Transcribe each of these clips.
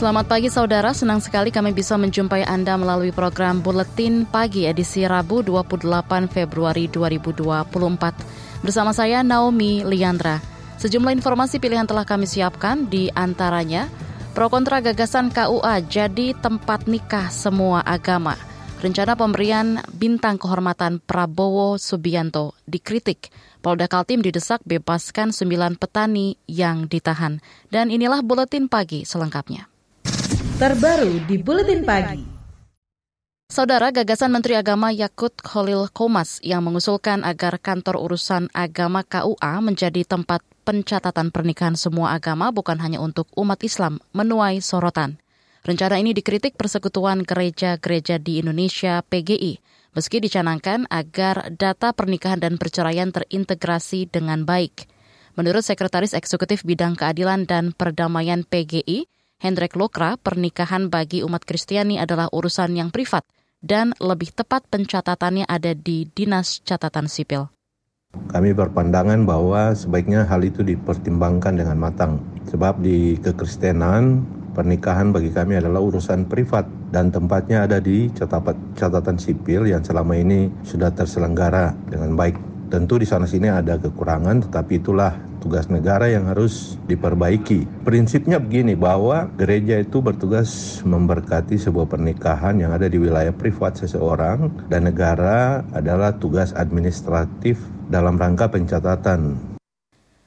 Selamat pagi saudara, senang sekali kami bisa menjumpai Anda melalui program Buletin Pagi edisi Rabu 28 Februari 2024. Bersama saya Naomi Liandra. Sejumlah informasi pilihan telah kami siapkan di antaranya pro kontra gagasan KUA jadi tempat nikah semua agama. Rencana pemberian bintang kehormatan Prabowo Subianto dikritik. Polda Kaltim didesak bebaskan sembilan petani yang ditahan. Dan inilah buletin pagi selengkapnya terbaru di Buletin Pagi. Saudara gagasan Menteri Agama Yakut Khalil Komas yang mengusulkan agar kantor urusan agama KUA menjadi tempat pencatatan pernikahan semua agama bukan hanya untuk umat Islam menuai sorotan. Rencana ini dikritik Persekutuan Gereja-Gereja di Indonesia PGI, meski dicanangkan agar data pernikahan dan perceraian terintegrasi dengan baik. Menurut Sekretaris Eksekutif Bidang Keadilan dan Perdamaian PGI, Hendrik Lokra, pernikahan bagi umat Kristiani adalah urusan yang privat dan lebih tepat pencatatannya ada di Dinas Catatan Sipil. Kami berpandangan bahwa sebaiknya hal itu dipertimbangkan dengan matang. Sebab di kekristenan, pernikahan bagi kami adalah urusan privat dan tempatnya ada di catatan, catatan sipil yang selama ini sudah terselenggara dengan baik. Tentu di sana sini ada kekurangan, tetapi itulah tugas negara yang harus diperbaiki. Prinsipnya begini bahwa gereja itu bertugas memberkati sebuah pernikahan yang ada di wilayah privat seseorang dan negara adalah tugas administratif dalam rangka pencatatan.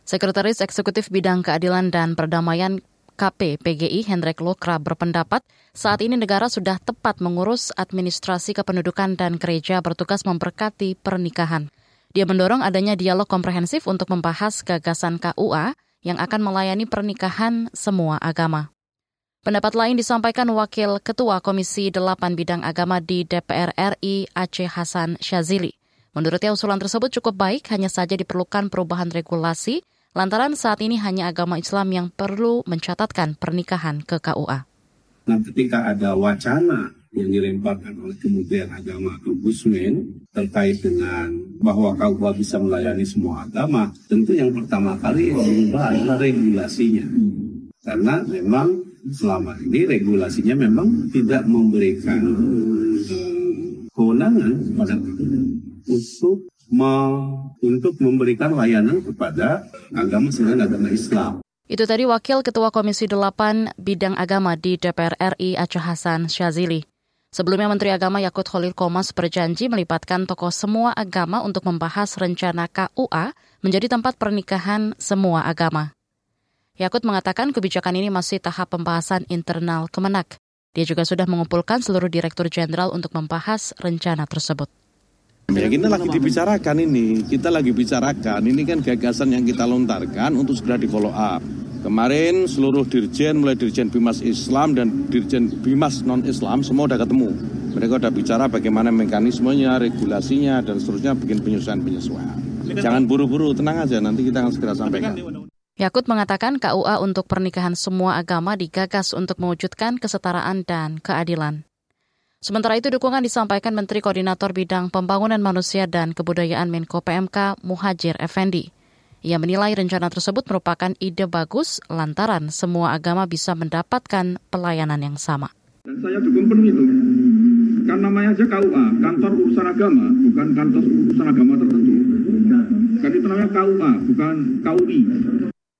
Sekretaris Eksekutif Bidang Keadilan dan Perdamaian KP PGI Hendrik Lokra berpendapat saat ini negara sudah tepat mengurus administrasi kependudukan dan gereja bertugas memberkati pernikahan. Dia mendorong adanya dialog komprehensif untuk membahas gagasan KUA yang akan melayani pernikahan semua agama. Pendapat lain disampaikan Wakil Ketua Komisi 8 Bidang Agama di DPR RI Aceh Hasan Syazili. Menurutnya usulan tersebut cukup baik, hanya saja diperlukan perubahan regulasi lantaran saat ini hanya agama Islam yang perlu mencatatkan pernikahan ke KUA. Nah, ketika ada wacana yang dilemparkan oleh Kementerian Agama ke Gusmen terkait dengan bahwa KUA bisa melayani semua agama, tentu yang pertama kali yang diubah adalah regulasinya. Karena memang selama ini regulasinya memang tidak memberikan uh, kewenangan pada untuk me, untuk memberikan layanan kepada agama selain agama Islam. Itu tadi Wakil Ketua Komisi 8 Bidang Agama di DPR RI Aceh Hasan Syazili. Sebelumnya Menteri Agama Yakut Khalil Komas berjanji melibatkan tokoh semua agama untuk membahas rencana KUA menjadi tempat pernikahan semua agama. Yakut mengatakan kebijakan ini masih tahap pembahasan internal Kemenak. Dia juga sudah mengumpulkan seluruh direktur jenderal untuk membahas rencana tersebut. Ya kita lagi dibicarakan ini, kita lagi bicarakan, ini kan gagasan yang kita lontarkan untuk segera di follow up. Kemarin seluruh dirjen, mulai dirjen Bimas Islam dan dirjen Bimas non-Islam, semua udah ketemu. Mereka udah bicara bagaimana mekanismenya, regulasinya, dan seterusnya bikin penyesuaian-penyesuaian. Jangan buru-buru, tenang aja, nanti kita akan segera sampaikan. Yakut mengatakan KUA untuk pernikahan semua agama digagas untuk mewujudkan kesetaraan dan keadilan. Sementara itu dukungan disampaikan Menteri Koordinator Bidang Pembangunan Manusia dan Kebudayaan Menko PMK Muhajir Effendi. Ia menilai rencana tersebut merupakan ide bagus lantaran semua agama bisa mendapatkan pelayanan yang sama. Dan saya dukung penuh itu. Kan namanya aja KUA, kantor urusan agama, bukan kantor urusan agama tertentu. Kan itu namanya KUA, bukan KUI.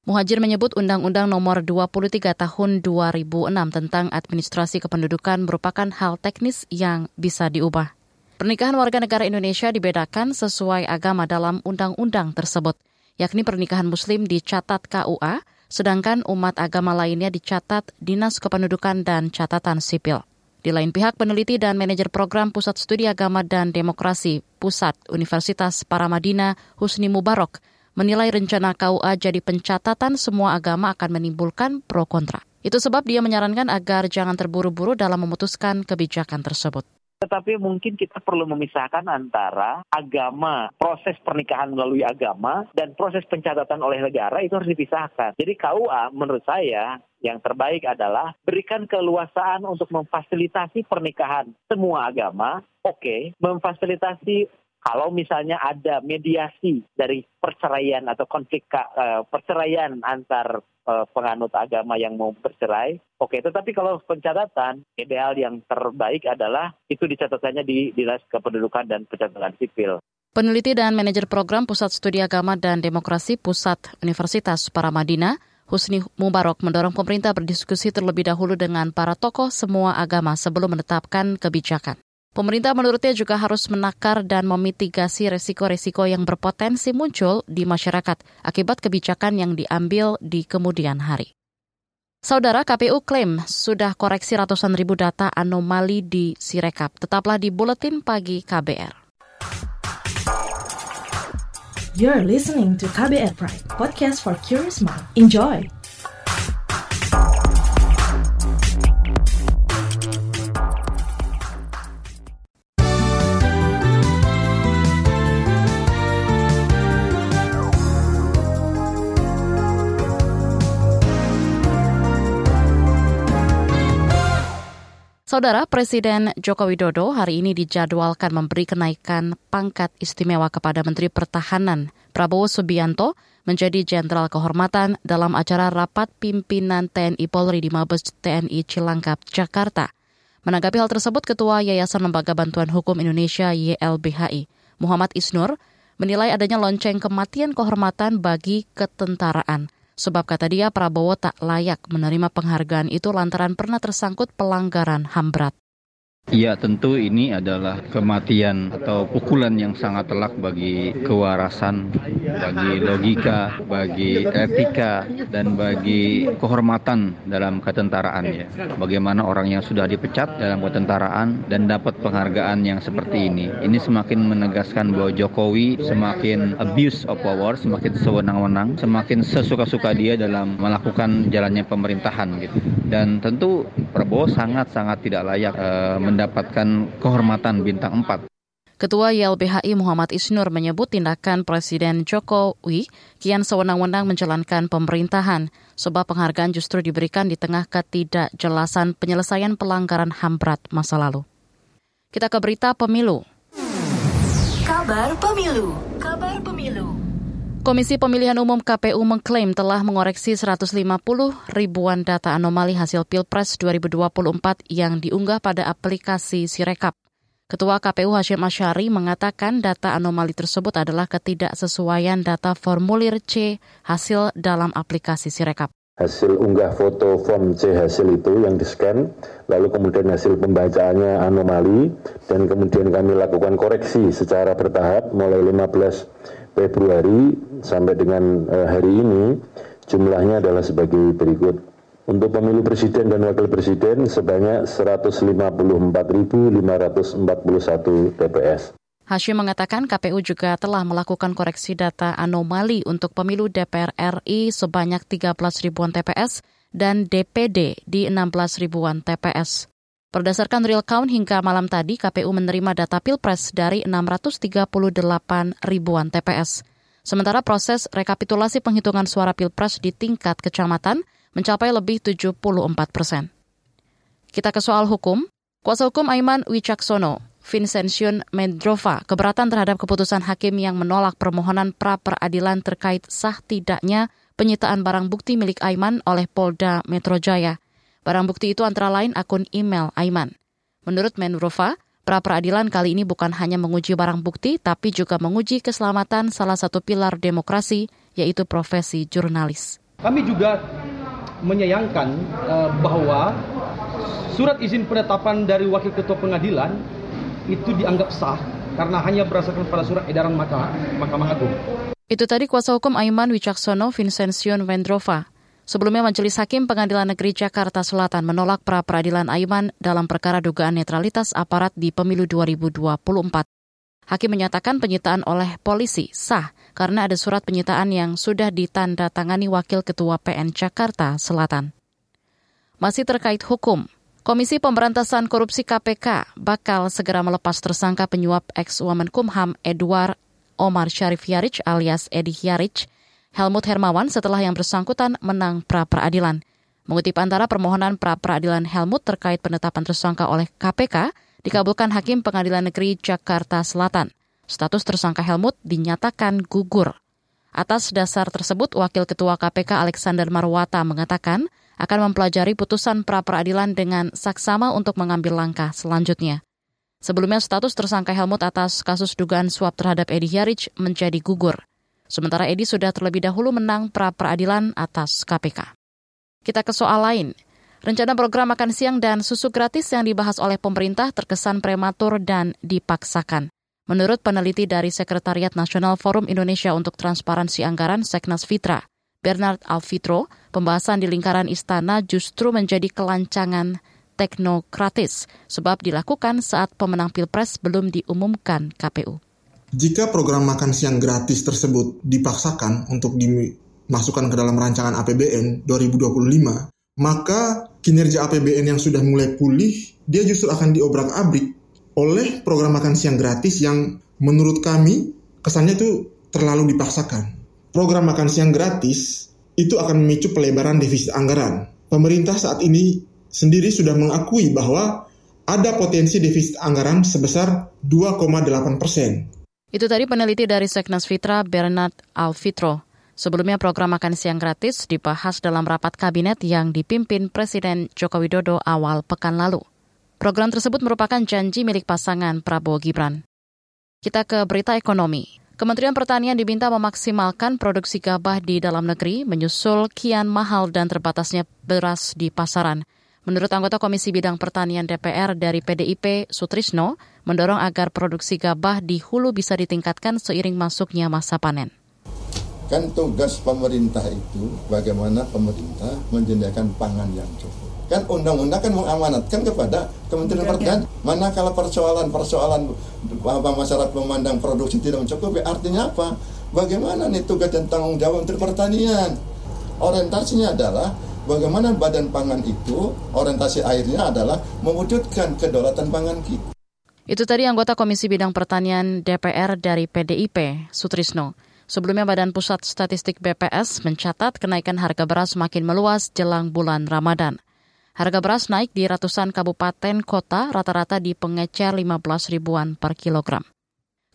Muhajir menyebut Undang-Undang Nomor 23 Tahun 2006 tentang Administrasi Kependudukan merupakan hal teknis yang bisa diubah. Pernikahan warga negara Indonesia dibedakan sesuai agama dalam undang-undang tersebut yakni pernikahan muslim dicatat KUA, sedangkan umat agama lainnya dicatat Dinas Kependudukan dan Catatan Sipil. Di lain pihak, peneliti dan manajer program Pusat Studi Agama dan Demokrasi Pusat Universitas Paramadina Husni Mubarok menilai rencana KUA jadi pencatatan semua agama akan menimbulkan pro kontra. Itu sebab dia menyarankan agar jangan terburu-buru dalam memutuskan kebijakan tersebut. Tetapi mungkin kita perlu memisahkan antara agama, proses pernikahan melalui agama, dan proses pencatatan oleh negara itu harus dipisahkan. Jadi KUA menurut saya yang terbaik adalah berikan keleluasaan untuk memfasilitasi pernikahan semua agama, oke, okay. memfasilitasi kalau misalnya ada mediasi dari perceraian atau konflik uh, perceraian antar uh, penganut agama yang mau bercerai, oke. Okay. Tetapi kalau pencatatan, ideal yang terbaik adalah itu dicatatannya di Dinas Kependudukan dan Pencatatan Sipil. Peneliti dan manajer program Pusat Studi Agama dan Demokrasi Pusat Universitas Paramadina, Husni Mubarok mendorong pemerintah berdiskusi terlebih dahulu dengan para tokoh semua agama sebelum menetapkan kebijakan. Pemerintah menurutnya juga harus menakar dan memitigasi resiko-resiko yang berpotensi muncul di masyarakat akibat kebijakan yang diambil di kemudian hari. Saudara KPU klaim sudah koreksi ratusan ribu data anomali di Sirekap. Tetaplah di Buletin Pagi KBR. You're listening to KBR Pride, podcast for curious mind. Enjoy! Saudara Presiden Joko Widodo hari ini dijadwalkan memberi kenaikan pangkat istimewa kepada Menteri Pertahanan Prabowo Subianto menjadi Jenderal Kehormatan dalam acara rapat pimpinan TNI Polri di Mabes TNI Cilangkap, Jakarta. Menanggapi hal tersebut, Ketua Yayasan Lembaga Bantuan Hukum Indonesia YLBHI, Muhammad Isnur, menilai adanya lonceng kematian kehormatan bagi ketentaraan. Sebab kata dia Prabowo tak layak menerima penghargaan itu lantaran pernah tersangkut pelanggaran HAM berat. Ya tentu ini adalah kematian atau pukulan yang sangat telak bagi kewarasan, bagi logika, bagi etika, dan bagi kehormatan dalam ketentaraan ya. Bagaimana orang yang sudah dipecat dalam ketentaraan dan dapat penghargaan yang seperti ini. Ini semakin menegaskan bahwa Jokowi semakin abuse of power, semakin sewenang-wenang, semakin sesuka-suka dia dalam melakukan jalannya pemerintahan gitu. Dan tentu Prabowo sangat-sangat tidak layak uh, mendapatkan kehormatan bintang 4. Ketua YLBHI Muhammad Isnur menyebut tindakan Presiden Jokowi kian sewenang-wenang menjalankan pemerintahan, sebab penghargaan justru diberikan di tengah ketidakjelasan penyelesaian pelanggaran HAM berat masa lalu. Kita ke berita pemilu. Kabar pemilu. Kabar pemilu. Komisi Pemilihan Umum KPU mengklaim telah mengoreksi 150 ribuan data anomali hasil Pilpres 2024 yang diunggah pada aplikasi Sirekap. Ketua KPU Hashim Asyari mengatakan data anomali tersebut adalah ketidaksesuaian data formulir C hasil dalam aplikasi Sirekap hasil unggah foto form C hasil itu yang di-scan, lalu kemudian hasil pembacaannya anomali, dan kemudian kami lakukan koreksi secara bertahap mulai 15 Februari sampai dengan uh, hari ini jumlahnya adalah sebagai berikut. Untuk pemilu presiden dan wakil presiden sebanyak 154.541 TPS. Hashim mengatakan KPU juga telah melakukan koreksi data anomali untuk pemilu DPR RI sebanyak 13 ribuan TPS dan DPD di 16 ribuan TPS. Berdasarkan real count hingga malam tadi, KPU menerima data Pilpres dari 638 ribuan TPS. Sementara proses rekapitulasi penghitungan suara Pilpres di tingkat kecamatan mencapai lebih 74 persen. Kita ke soal hukum. Kuasa hukum Aiman Wicaksono, Vincentiun Mendrova, keberatan terhadap keputusan hakim yang menolak permohonan pra peradilan terkait sah tidaknya penyitaan barang bukti milik Aiman oleh Polda Metro Jaya. Barang bukti itu antara lain akun email Aiman. Menurut Menrova, pra peradilan kali ini bukan hanya menguji barang bukti, tapi juga menguji keselamatan salah satu pilar demokrasi, yaitu profesi jurnalis. Kami juga menyayangkan uh, bahwa surat izin penetapan dari wakil ketua pengadilan itu dianggap sah karena hanya berdasarkan pada surat edaran Mahkamah Agung. Itu tadi kuasa hukum Aiman Wicaksono Vincentiun Vendrova. Sebelumnya Majelis Hakim Pengadilan Negeri Jakarta Selatan menolak pra peradilan Aiman dalam perkara dugaan netralitas aparat di pemilu 2024. Hakim menyatakan penyitaan oleh polisi sah karena ada surat penyitaan yang sudah ditandatangani Wakil Ketua PN Jakarta Selatan. Masih terkait hukum, Komisi Pemberantasan Korupsi KPK bakal segera melepas tersangka penyuap ex-Wamenkumham Edward Omar Syarif Yarich alias Edi Yarich, Helmut Hermawan setelah yang bersangkutan menang pra-peradilan. Mengutip antara permohonan pra-peradilan Helmut terkait penetapan tersangka oleh KPK, dikabulkan Hakim Pengadilan Negeri Jakarta Selatan. Status tersangka Helmut dinyatakan gugur. Atas dasar tersebut, Wakil Ketua KPK Alexander Marwata mengatakan, akan mempelajari putusan pra-peradilan dengan saksama untuk mengambil langkah selanjutnya. Sebelumnya status tersangka Helmut atas kasus dugaan suap terhadap Edi Hyarich menjadi gugur. Sementara Edi sudah terlebih dahulu menang pra-peradilan atas KPK. Kita ke soal lain. Rencana program makan siang dan susu gratis yang dibahas oleh pemerintah terkesan prematur dan dipaksakan. Menurut peneliti dari Sekretariat Nasional Forum Indonesia untuk Transparansi Anggaran Seknas Fitra, Bernard Alfitro, pembahasan di lingkaran istana justru menjadi kelancangan teknokratis sebab dilakukan saat pemenang Pilpres belum diumumkan KPU. Jika program makan siang gratis tersebut dipaksakan untuk dimasukkan ke dalam rancangan APBN 2025, maka kinerja APBN yang sudah mulai pulih, dia justru akan diobrak-abrik oleh program makan siang gratis yang menurut kami kesannya itu terlalu dipaksakan program makan siang gratis itu akan memicu pelebaran defisit anggaran. Pemerintah saat ini sendiri sudah mengakui bahwa ada potensi defisit anggaran sebesar 2,8 persen. Itu tadi peneliti dari Seknas Fitra Bernard Alfitro. Sebelumnya program makan siang gratis dibahas dalam rapat kabinet yang dipimpin Presiden Joko Widodo awal pekan lalu. Program tersebut merupakan janji milik pasangan Prabowo Gibran. Kita ke berita ekonomi. Kementerian Pertanian diminta memaksimalkan produksi gabah di dalam negeri menyusul kian mahal dan terbatasnya beras di pasaran. Menurut anggota Komisi Bidang Pertanian DPR dari PDIP, Sutrisno, mendorong agar produksi gabah di hulu bisa ditingkatkan seiring masuknya masa panen. Kan tugas pemerintah itu bagaimana pemerintah menyediakan pangan yang cukup. Kan undang-undang kan mengamanatkan kepada Kementerian Pertanian. Mana kalau persoalan-persoalan apa masyarakat memandang produksi tidak mencukupi artinya apa? Bagaimana nih tugas dan tanggung jawab Menteri Pertanian? Orientasinya adalah bagaimana badan pangan itu orientasi akhirnya adalah mewujudkan kedaulatan pangan kita itu tadi anggota Komisi Bidang Pertanian DPR dari PDIP, Sutrisno. Sebelumnya Badan Pusat Statistik BPS mencatat kenaikan harga beras semakin meluas jelang bulan Ramadan. Harga beras naik di ratusan kabupaten kota rata-rata di pengecer 15 ribuan per kilogram.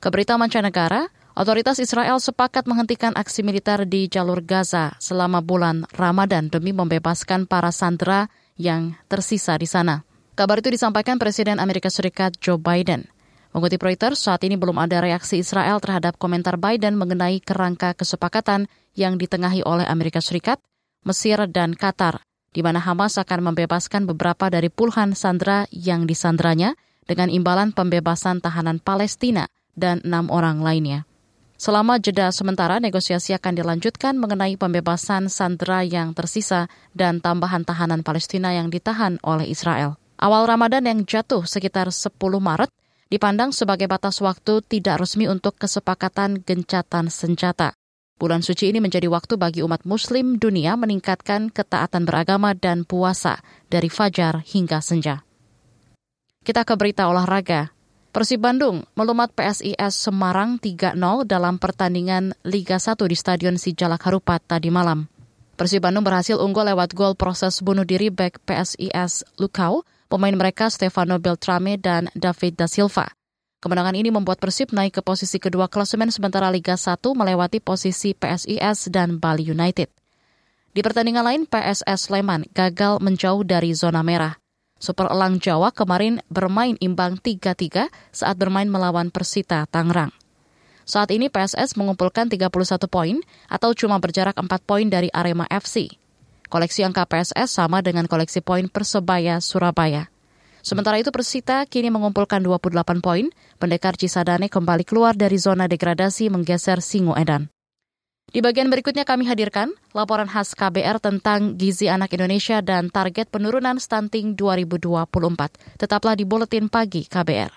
Keberita mancanegara, otoritas Israel sepakat menghentikan aksi militer di jalur Gaza selama bulan Ramadan demi membebaskan para sandera yang tersisa di sana. Kabar itu disampaikan Presiden Amerika Serikat Joe Biden. Mengutip Reuters, saat ini belum ada reaksi Israel terhadap komentar Biden mengenai kerangka kesepakatan yang ditengahi oleh Amerika Serikat, Mesir, dan Qatar di mana Hamas akan membebaskan beberapa dari puluhan sandera yang disandranya dengan imbalan pembebasan tahanan Palestina dan enam orang lainnya. Selama jeda sementara, negosiasi akan dilanjutkan mengenai pembebasan sandera yang tersisa dan tambahan tahanan Palestina yang ditahan oleh Israel. Awal Ramadan yang jatuh sekitar 10 Maret dipandang sebagai batas waktu tidak resmi untuk kesepakatan gencatan senjata. Bulan suci ini menjadi waktu bagi umat muslim dunia meningkatkan ketaatan beragama dan puasa dari fajar hingga senja. Kita ke berita olahraga. Persib Bandung melumat PSIS Semarang 3-0 dalam pertandingan Liga 1 di Stadion Sijalak Harupat tadi malam. Persib Bandung berhasil unggul lewat gol proses bunuh diri back PSIS Lukau, pemain mereka Stefano Beltrame dan David Da Silva. Kemenangan ini membuat Persib naik ke posisi kedua klasemen sementara Liga 1 melewati posisi PSIS dan Bali United. Di pertandingan lain, PSS Sleman gagal menjauh dari zona merah. Super Elang Jawa kemarin bermain imbang 3-3 saat bermain melawan Persita Tangerang. Saat ini PSS mengumpulkan 31 poin atau cuma berjarak 4 poin dari Arema FC. Koleksi angka PSS sama dengan koleksi poin Persebaya Surabaya. Sementara itu Persita kini mengumpulkan 28 poin, pendekar Cisadane kembali keluar dari zona degradasi menggeser Singo Edan. Di bagian berikutnya kami hadirkan laporan khas KBR tentang gizi anak Indonesia dan target penurunan stunting 2024. Tetaplah di Buletin Pagi KBR.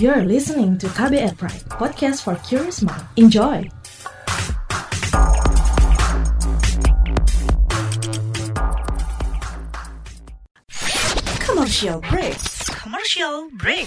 You're listening to KBR Pride, podcast for curious mind. Enjoy! Commercial break. Commercial break.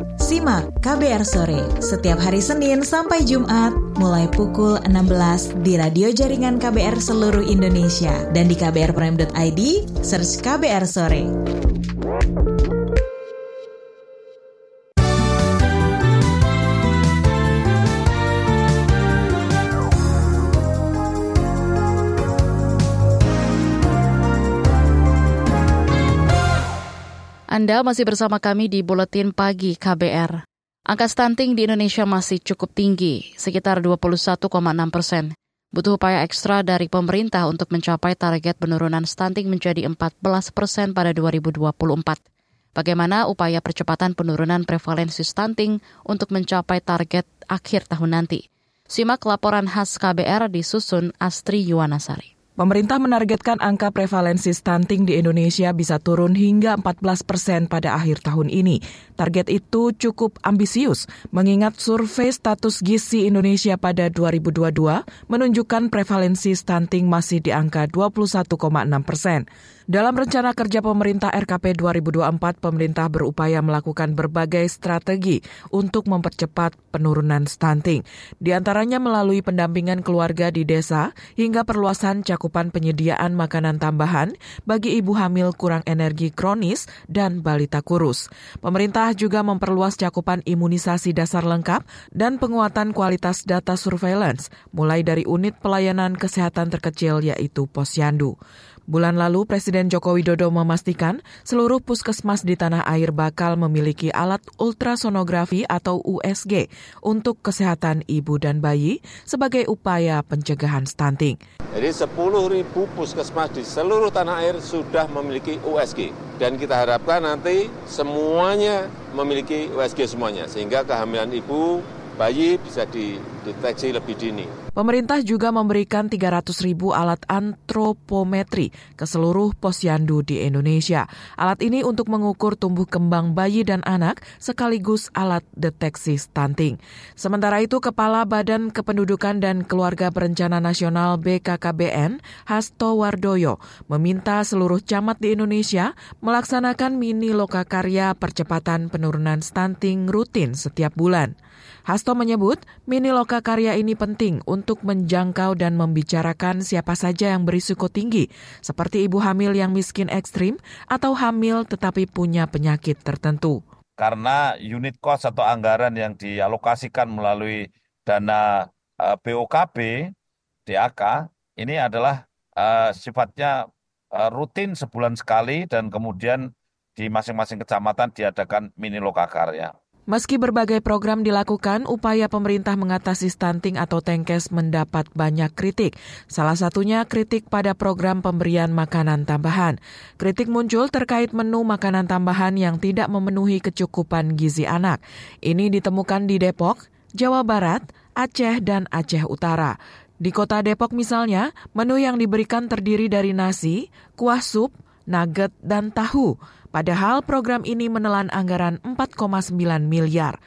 Simak KBR Sore setiap hari Senin sampai Jumat mulai pukul 16 di radio jaringan KBR seluruh Indonesia dan di kbrprime.id search KBR Sore. Anda masih bersama kami di Buletin Pagi KBR. Angka stunting di Indonesia masih cukup tinggi, sekitar 21,6 persen. Butuh upaya ekstra dari pemerintah untuk mencapai target penurunan stunting menjadi 14 persen pada 2024. Bagaimana upaya percepatan penurunan prevalensi stunting untuk mencapai target akhir tahun nanti? Simak laporan khas KBR disusun Astri Yuwanasari. Pemerintah menargetkan angka prevalensi stunting di Indonesia bisa turun hingga 14 persen pada akhir tahun ini. Target itu cukup ambisius, mengingat survei status gizi Indonesia pada 2022 menunjukkan prevalensi stunting masih di angka 21,6 persen. Dalam rencana kerja pemerintah RKP 2024, pemerintah berupaya melakukan berbagai strategi untuk mempercepat penurunan stunting. Di antaranya melalui pendampingan keluarga di desa hingga perluasan cakupan penyediaan makanan tambahan bagi ibu hamil kurang energi kronis dan balita kurus. Pemerintah juga memperluas cakupan imunisasi dasar lengkap dan penguatan kualitas data surveillance, mulai dari unit pelayanan kesehatan terkecil yaitu posyandu. Bulan lalu, Presiden Joko Widodo memastikan seluruh puskesmas di tanah air bakal memiliki alat ultrasonografi atau USG untuk kesehatan ibu dan bayi sebagai upaya pencegahan stunting. Jadi 10 ribu puskesmas di seluruh tanah air sudah memiliki USG. Dan kita harapkan nanti semuanya memiliki USG semuanya, sehingga kehamilan ibu bayi bisa dideteksi lebih dini. Pemerintah juga memberikan 300 ribu alat antropometri ke seluruh posyandu di Indonesia. Alat ini untuk mengukur tumbuh kembang bayi dan anak sekaligus alat deteksi stunting. Sementara itu, Kepala Badan Kependudukan dan Keluarga Berencana Nasional BKKBN, Hasto Wardoyo, meminta seluruh camat di Indonesia melaksanakan mini lokakarya percepatan penurunan stunting rutin setiap bulan. Hasto menyebut mini loka karya ini penting untuk menjangkau dan membicarakan siapa saja yang berisiko tinggi, seperti ibu hamil yang miskin ekstrim atau hamil tetapi punya penyakit tertentu. Karena unit cost atau anggaran yang dialokasikan melalui dana eh, BOKB, DAK, ini adalah uh, sifatnya uh, rutin sebulan sekali dan kemudian di masing-masing kecamatan diadakan mini lokakarya. Meski berbagai program dilakukan, upaya pemerintah mengatasi stunting atau tengkes mendapat banyak kritik. Salah satunya kritik pada program pemberian makanan tambahan. Kritik muncul terkait menu makanan tambahan yang tidak memenuhi kecukupan gizi anak. Ini ditemukan di Depok, Jawa Barat, Aceh, dan Aceh Utara. Di kota Depok misalnya, menu yang diberikan terdiri dari nasi, kuah sup, nugget, dan tahu. Padahal program ini menelan anggaran 4,9 miliar.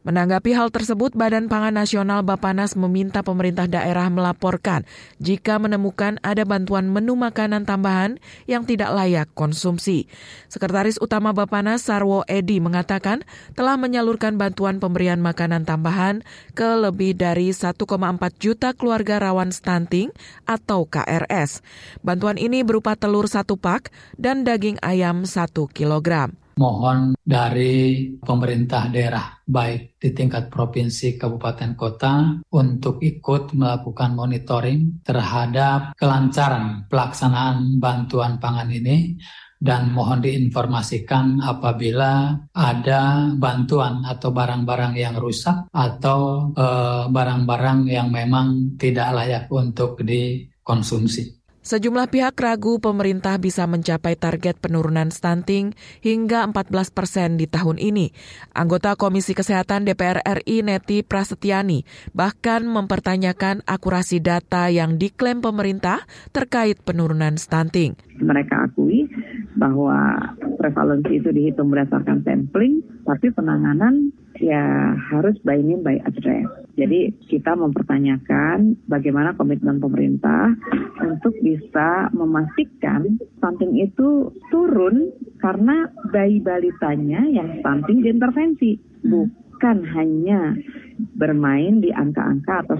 Menanggapi hal tersebut, Badan Pangan Nasional Bapanas meminta pemerintah daerah melaporkan jika menemukan ada bantuan menu makanan tambahan yang tidak layak konsumsi. Sekretaris Utama Bapanas Sarwo Edi mengatakan telah menyalurkan bantuan pemberian makanan tambahan ke lebih dari 1,4 juta keluarga rawan stunting atau KRS. Bantuan ini berupa telur satu pak dan daging ayam satu kilogram mohon dari pemerintah daerah baik di tingkat provinsi, kabupaten, kota untuk ikut melakukan monitoring terhadap kelancaran pelaksanaan bantuan pangan ini dan mohon diinformasikan apabila ada bantuan atau barang-barang yang rusak atau eh, barang-barang eh, yang memang tidak layak untuk dikonsumsi. Sejumlah pihak ragu pemerintah bisa mencapai target penurunan stunting hingga 14 persen di tahun ini. Anggota Komisi Kesehatan DPR RI Neti Prasetyani bahkan mempertanyakan akurasi data yang diklaim pemerintah terkait penurunan stunting. Mereka akui bahwa prevalensi itu dihitung berdasarkan sampling, tapi penanganan ya harus by name by address. Jadi kita mempertanyakan bagaimana komitmen pemerintah untuk bisa memastikan stunting itu turun karena bayi balitanya yang stunting diintervensi, bukan hanya bermain di angka-angka atau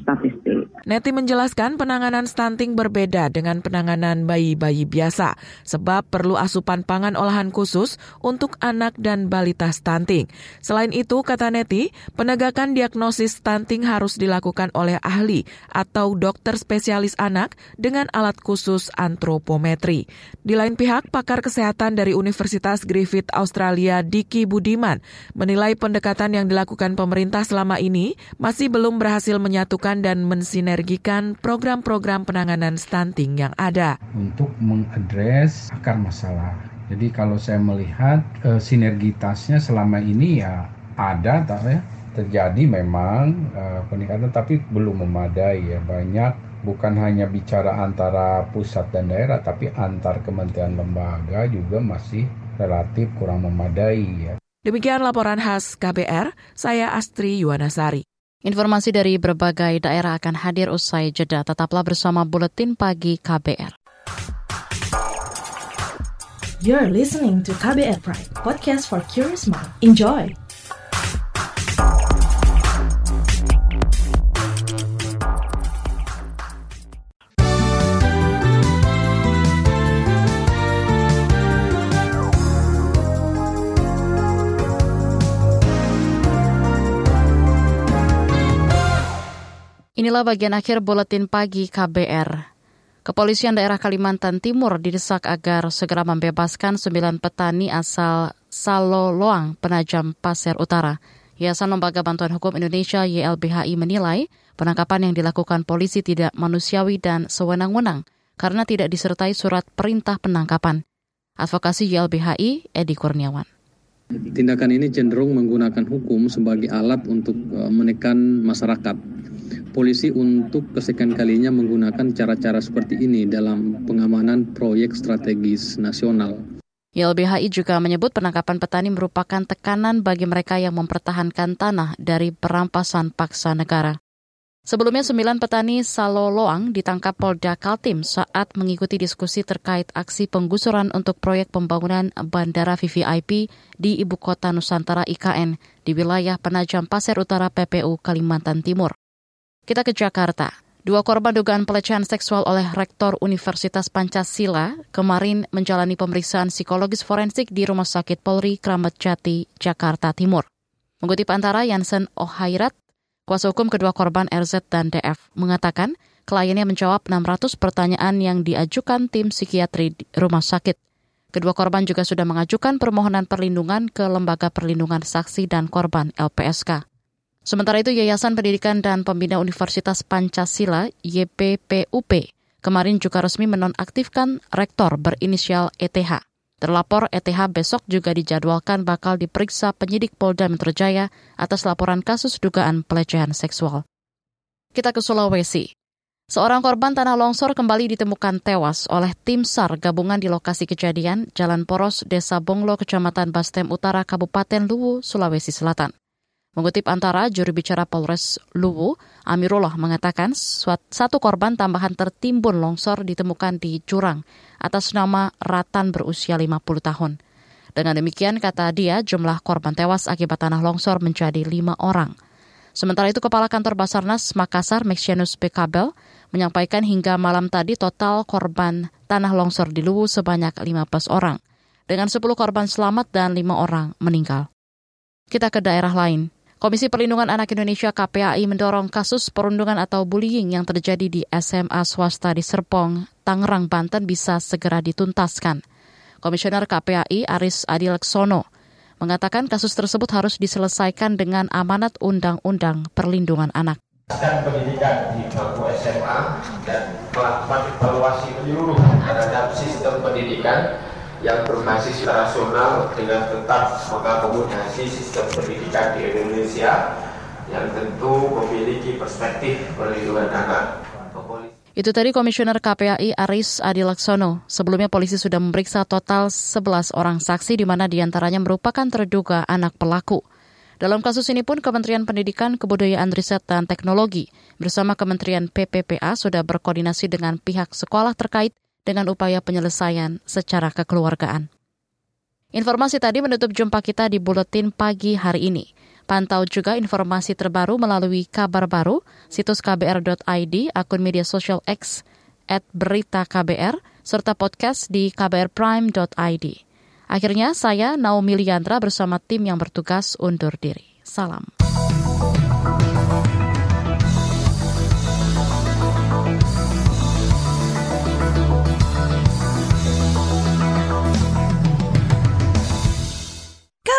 statistik. Neti menjelaskan penanganan stunting berbeda dengan penanganan bayi-bayi biasa, sebab perlu asupan pangan olahan khusus untuk anak dan balita stunting. Selain itu, kata Neti, penegakan diagnosis stunting harus dilakukan oleh ahli atau dokter spesialis anak dengan alat khusus antropometri. Di lain pihak, pakar kesehatan dari Universitas Griffith Australia, Diki Budiman, menilai pendekatan yang dilakukan pemerintah selama ini masih belum berhasil menyatukan dan mensinergikan program-program penanganan stunting yang ada. Untuk mengadres akar masalah. Jadi kalau saya melihat e, sinergitasnya selama ini ya ada tak ya terjadi memang e, peningkatan tapi belum memadai ya banyak bukan hanya bicara antara pusat dan daerah tapi antar kementerian lembaga juga masih relatif kurang memadai ya. Demikian laporan khas KBR, saya Astri Yuwanasari. Informasi dari berbagai daerah akan hadir usai jeda. Tetaplah bersama Buletin Pagi KBR. You're listening to KBR Pride, podcast for curious mind. Enjoy! Inilah bagian akhir buletin pagi KBR. Kepolisian daerah Kalimantan Timur didesak agar segera membebaskan sembilan petani asal Saloloang, Penajam Pasir Utara. Yayasan Lembaga Bantuan Hukum Indonesia YLBHI menilai penangkapan yang dilakukan polisi tidak manusiawi dan sewenang-wenang karena tidak disertai surat perintah penangkapan. Advokasi YLBHI, Edi Kurniawan. Tindakan ini cenderung menggunakan hukum sebagai alat untuk eh, menekan masyarakat polisi untuk kesekian kalinya menggunakan cara-cara seperti ini dalam pengamanan proyek strategis nasional. YLBHI juga menyebut penangkapan petani merupakan tekanan bagi mereka yang mempertahankan tanah dari perampasan paksa negara. Sebelumnya, sembilan petani Saloloang ditangkap Polda Kaltim saat mengikuti diskusi terkait aksi penggusuran untuk proyek pembangunan Bandara VVIP di Ibu Kota Nusantara IKN di wilayah Penajam Pasir Utara PPU Kalimantan Timur. Kita ke Jakarta. Dua korban dugaan pelecehan seksual oleh Rektor Universitas Pancasila kemarin menjalani pemeriksaan psikologis forensik di Rumah Sakit Polri Kramat Jati, Jakarta Timur. Mengutip antara Yansen Ohairat, kuasa hukum kedua korban RZ dan DF mengatakan kliennya menjawab 600 pertanyaan yang diajukan tim psikiatri rumah sakit. Kedua korban juga sudah mengajukan permohonan perlindungan ke Lembaga Perlindungan Saksi dan Korban LPSK. Sementara itu Yayasan Pendidikan dan Pembina Universitas Pancasila YPPUP kemarin juga resmi menonaktifkan rektor berinisial ETH. Terlapor ETH besok juga dijadwalkan bakal diperiksa penyidik Polda Metro Jaya atas laporan kasus dugaan pelecehan seksual. Kita ke Sulawesi. Seorang korban tanah longsor kembali ditemukan tewas oleh tim SAR gabungan di lokasi kejadian Jalan Poros, Desa Bonglo, Kecamatan Bastem Utara, Kabupaten Luwu, Sulawesi Selatan. Mengutip antara juru bicara Polres Luwu, Amirullah mengatakan satu korban tambahan tertimbun longsor ditemukan di jurang atas nama Ratan berusia 50 tahun. Dengan demikian, kata dia, jumlah korban tewas akibat tanah longsor menjadi lima orang. Sementara itu, Kepala Kantor Basarnas Makassar, Maxianus Bekabel, menyampaikan hingga malam tadi total korban tanah longsor di Luwu sebanyak 15 orang, dengan 10 korban selamat dan 5 orang meninggal. Kita ke daerah lain. Komisi Perlindungan Anak Indonesia KPAI mendorong kasus perundungan atau bullying yang terjadi di SMA swasta di Serpong, Tangerang, Banten bisa segera dituntaskan. Komisioner KPAI Aris Adilaksono mengatakan kasus tersebut harus diselesaikan dengan amanat Undang-Undang Perlindungan Anak. dan pendidikan di bangku SMA dan melakukan evaluasi menyeluruh terhadap sistem pendidikan yang berbasis rasional dengan tetap mengakomodasi sistem pendidikan di Indonesia yang tentu memiliki perspektif perlindungan anak. Itu tadi Komisioner KPAI Aris Adilaksono. Sebelumnya polisi sudah memeriksa total 11 orang saksi di mana di antaranya merupakan terduga anak pelaku. Dalam kasus ini pun Kementerian Pendidikan, Kebudayaan, Riset, dan Teknologi bersama Kementerian PPPA sudah berkoordinasi dengan pihak sekolah terkait dengan upaya penyelesaian secara kekeluargaan. Informasi tadi menutup jumpa kita di Buletin Pagi hari ini. Pantau juga informasi terbaru melalui kabar baru, situs kbr.id, akun media sosial X, at berita KBR, serta podcast di kbrprime.id. Akhirnya saya Naomi Liandra bersama tim yang bertugas undur diri. Salam.